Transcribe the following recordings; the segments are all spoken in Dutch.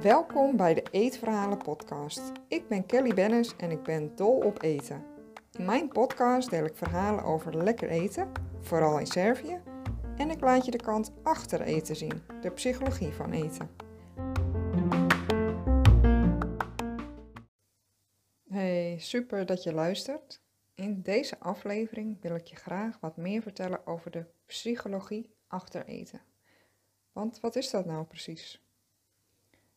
Welkom bij de Eetverhalen podcast. Ik ben Kelly Bennis en ik ben dol op eten. In mijn podcast deel ik verhalen over lekker eten, vooral in Servië, en ik laat je de kant achter eten zien, de psychologie van eten. Hey, super dat je luistert. In deze aflevering wil ik je graag wat meer vertellen over de psychologie achter eten. Want wat is dat nou precies?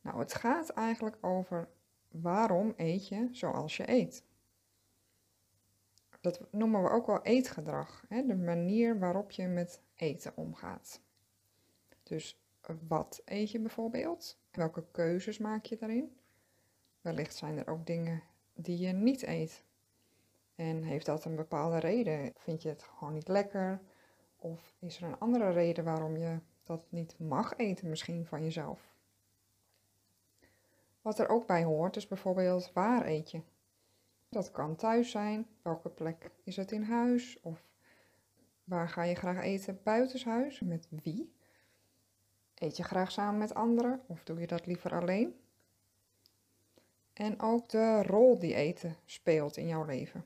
Nou, het gaat eigenlijk over waarom eet je zoals je eet. Dat noemen we ook wel eetgedrag, hè? de manier waarop je met eten omgaat. Dus wat eet je bijvoorbeeld? Welke keuzes maak je daarin? Wellicht zijn er ook dingen die je niet eet. En heeft dat een bepaalde reden? Vind je het gewoon niet lekker? Of is er een andere reden waarom je dat niet mag eten, misschien van jezelf? Wat er ook bij hoort is bijvoorbeeld waar eet je? Dat kan thuis zijn. Welke plek is het in huis? Of waar ga je graag eten buitenshuis? Met wie? Eet je graag samen met anderen of doe je dat liever alleen? En ook de rol die eten speelt in jouw leven.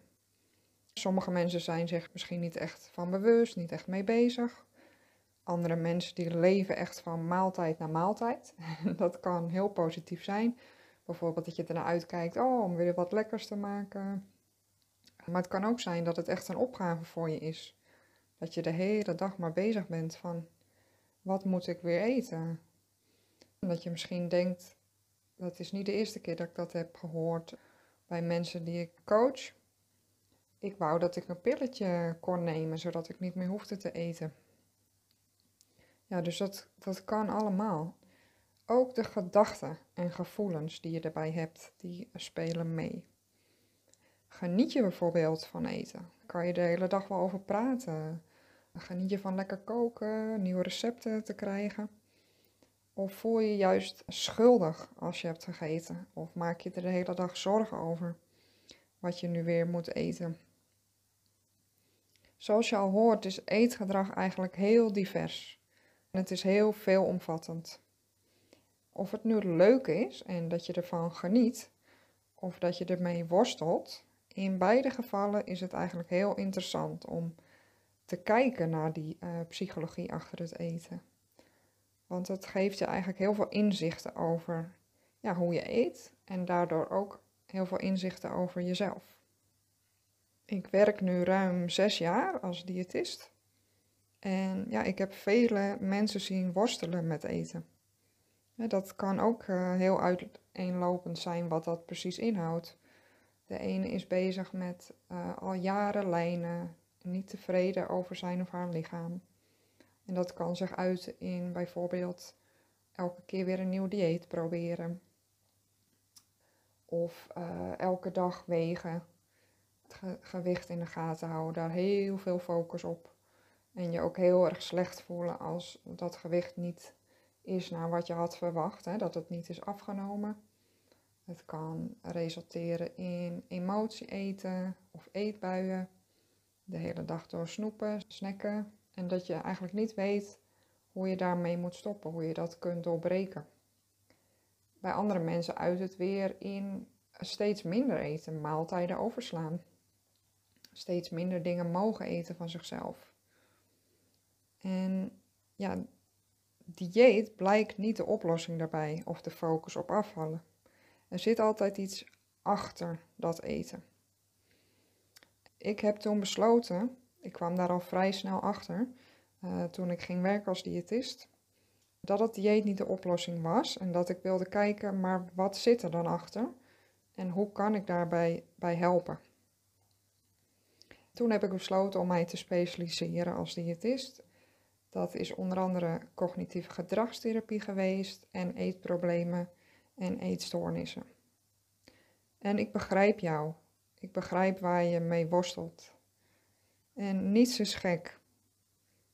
Sommige mensen zijn zich misschien niet echt van bewust, niet echt mee bezig. Andere mensen die leven echt van maaltijd naar maaltijd. Dat kan heel positief zijn. Bijvoorbeeld dat je ernaar uitkijkt oh, om weer wat lekkers te maken. Maar het kan ook zijn dat het echt een opgave voor je is. Dat je de hele dag maar bezig bent van wat moet ik weer eten? En dat je misschien denkt, dat is niet de eerste keer dat ik dat heb gehoord bij mensen die ik coach. Ik wou dat ik een pilletje kon nemen, zodat ik niet meer hoefde te eten. Ja, dus dat, dat kan allemaal. Ook de gedachten en gevoelens die je erbij hebt, die spelen mee. Geniet je bijvoorbeeld van eten? Kan je de hele dag wel over praten? Geniet je van lekker koken, nieuwe recepten te krijgen? Of voel je je juist schuldig als je hebt gegeten? Of maak je er de hele dag zorgen over wat je nu weer moet eten? Zoals je al hoort is eetgedrag eigenlijk heel divers. En het is heel veelomvattend. Of het nu leuk is en dat je ervan geniet, of dat je ermee worstelt, in beide gevallen is het eigenlijk heel interessant om te kijken naar die uh, psychologie achter het eten. Want het geeft je eigenlijk heel veel inzichten over ja, hoe je eet en daardoor ook heel veel inzichten over jezelf. Ik werk nu ruim zes jaar als diëtist. En ja, ik heb vele mensen zien worstelen met eten. Dat kan ook uh, heel uiteenlopend zijn wat dat precies inhoudt. De ene is bezig met uh, al jaren lijnen, niet tevreden over zijn of haar lichaam. En dat kan zich uiten in bijvoorbeeld elke keer weer een nieuw dieet proberen. Of uh, elke dag wegen, gewicht in de gaten houden, daar heel veel focus op. En je ook heel erg slecht voelen als dat gewicht niet is naar wat je had verwacht, hè, dat het niet is afgenomen. Het kan resulteren in emotie eten of eetbuien, de hele dag door snoepen, snacken en dat je eigenlijk niet weet hoe je daarmee moet stoppen, hoe je dat kunt doorbreken. Bij andere mensen uit het weer in steeds minder eten, maaltijden overslaan. Steeds minder dingen mogen eten van zichzelf. En ja, dieet blijkt niet de oplossing daarbij of de focus op afvallen. Er zit altijd iets achter dat eten. Ik heb toen besloten, ik kwam daar al vrij snel achter, uh, toen ik ging werken als diëtist, dat het dieet niet de oplossing was en dat ik wilde kijken, maar wat zit er dan achter en hoe kan ik daarbij bij helpen. Toen heb ik besloten om mij te specialiseren als diëtist dat is onder andere cognitieve gedragstherapie geweest en eetproblemen en eetstoornissen. En ik begrijp jou. Ik begrijp waar je mee worstelt. En niets is gek.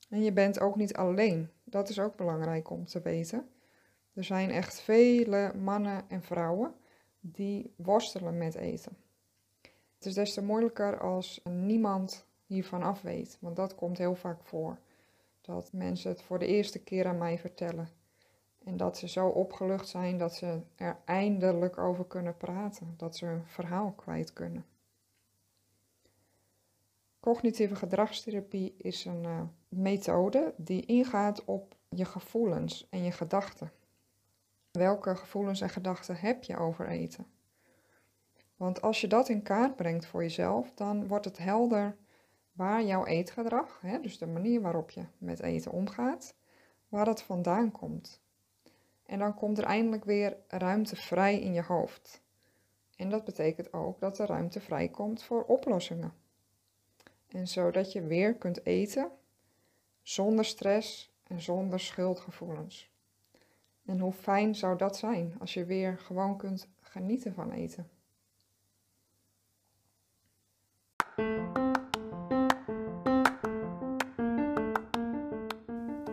En je bent ook niet alleen. Dat is ook belangrijk om te weten. Er zijn echt vele mannen en vrouwen die worstelen met eten. Het is des te moeilijker als niemand hiervan af weet, want dat komt heel vaak voor dat mensen het voor de eerste keer aan mij vertellen. En dat ze zo opgelucht zijn dat ze er eindelijk over kunnen praten, dat ze hun verhaal kwijt kunnen. Cognitieve gedragstherapie is een uh, methode die ingaat op je gevoelens en je gedachten. Welke gevoelens en gedachten heb je over eten? Want als je dat in kaart brengt voor jezelf, dan wordt het helder waar jouw eetgedrag, hè, dus de manier waarop je met eten omgaat, waar dat vandaan komt. En dan komt er eindelijk weer ruimte vrij in je hoofd. En dat betekent ook dat er ruimte vrij komt voor oplossingen. En zodat je weer kunt eten zonder stress en zonder schuldgevoelens. En hoe fijn zou dat zijn als je weer gewoon kunt genieten van eten.